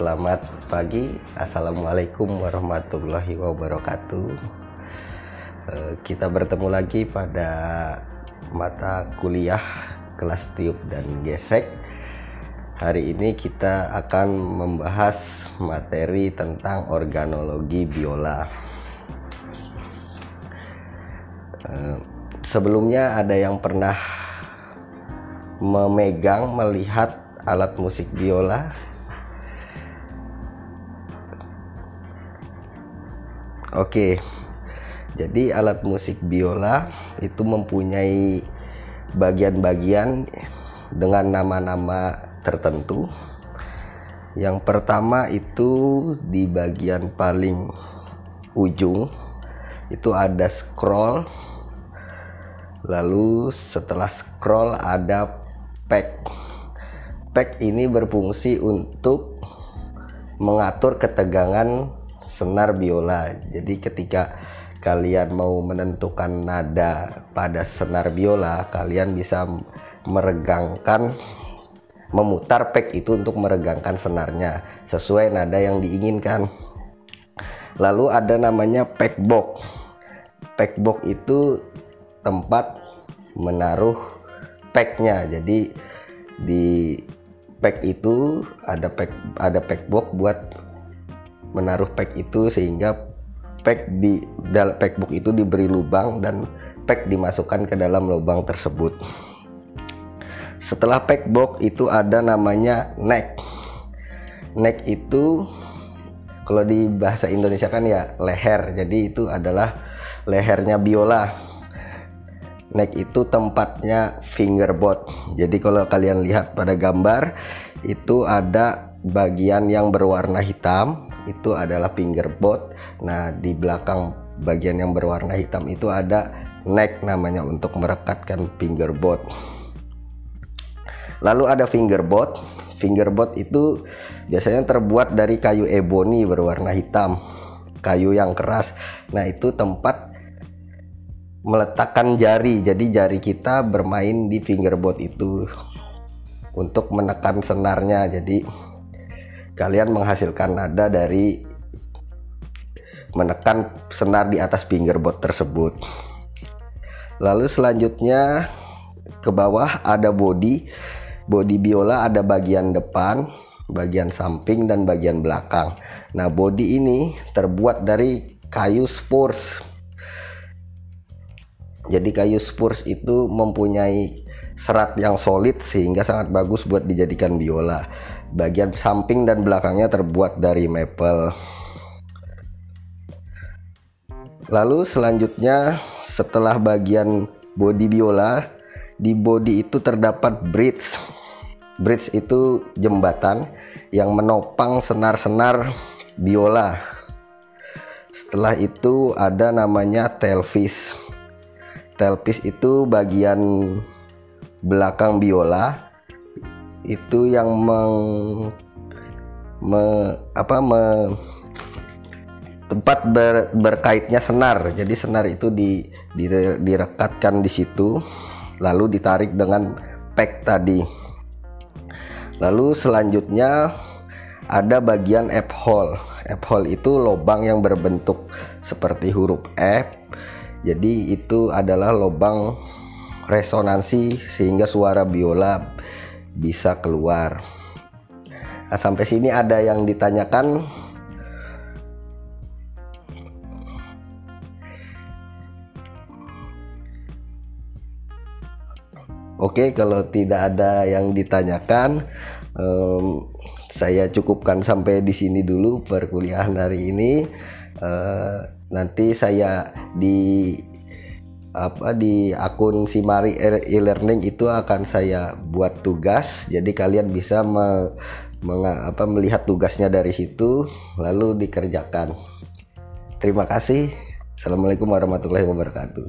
Selamat pagi, Assalamualaikum warahmatullahi wabarakatuh. Eh, Kita bertemu lagi pada mata kuliah kelas tiup dan gesek. Hari ini kita akan membahas materi tentang organologi biola. Eh, Sebelumnya ada yang pernah memegang melihat alat musik biola Oke, jadi alat musik biola itu mempunyai bagian-bagian dengan nama-nama tertentu. Yang pertama itu di bagian paling ujung itu ada scroll. Lalu setelah scroll ada pack. Pack ini berfungsi untuk mengatur ketegangan senar biola. Jadi ketika kalian mau menentukan nada pada senar biola, kalian bisa meregangkan memutar pek itu untuk meregangkan senarnya sesuai nada yang diinginkan. Lalu ada namanya pack box. Pack box itu tempat menaruh packnya. Jadi di pack itu ada pack ada pack box buat menaruh pack itu sehingga pack di dalam packbook itu diberi lubang dan pack dimasukkan ke dalam lubang tersebut. Setelah packbox itu ada namanya neck. Neck itu kalau di bahasa Indonesia kan ya leher. Jadi itu adalah lehernya biola. Neck itu tempatnya fingerboard. Jadi kalau kalian lihat pada gambar itu ada bagian yang berwarna hitam itu adalah fingerboard. Nah, di belakang bagian yang berwarna hitam itu ada neck namanya untuk merekatkan fingerboard. Lalu ada fingerboard. Fingerboard itu biasanya terbuat dari kayu ebony berwarna hitam, kayu yang keras. Nah, itu tempat meletakkan jari. Jadi jari kita bermain di fingerboard itu untuk menekan senarnya. Jadi kalian menghasilkan nada dari menekan senar di atas fingerboard tersebut. Lalu selanjutnya ke bawah ada body. Body biola ada bagian depan, bagian samping dan bagian belakang. Nah, body ini terbuat dari kayu spurs. Jadi kayu spurs itu mempunyai serat yang solid sehingga sangat bagus buat dijadikan biola. Bagian samping dan belakangnya terbuat dari maple. Lalu selanjutnya setelah bagian body biola, di body itu terdapat bridge. Bridge itu jembatan yang menopang senar-senar biola. Setelah itu ada namanya tailpiece. Tailpiece itu bagian belakang biola itu yang meng, me, apa me, tempat ber, berkaitnya senar. Jadi senar itu di, di direkatkan di situ lalu ditarik dengan pack tadi. Lalu selanjutnya ada bagian F hole. F hole itu lubang yang berbentuk seperti huruf F. Jadi itu adalah lubang resonansi sehingga suara biola bisa keluar. Nah, sampai sini ada yang ditanyakan Oke, kalau tidak ada yang ditanyakan, um, saya cukupkan sampai di sini dulu perkuliahan hari ini. Uh, nanti saya di apa di akun Simari e-learning itu akan saya buat tugas. Jadi kalian bisa me, meng, apa, melihat tugasnya dari situ, lalu dikerjakan. Terima kasih. Assalamualaikum warahmatullahi wabarakatuh.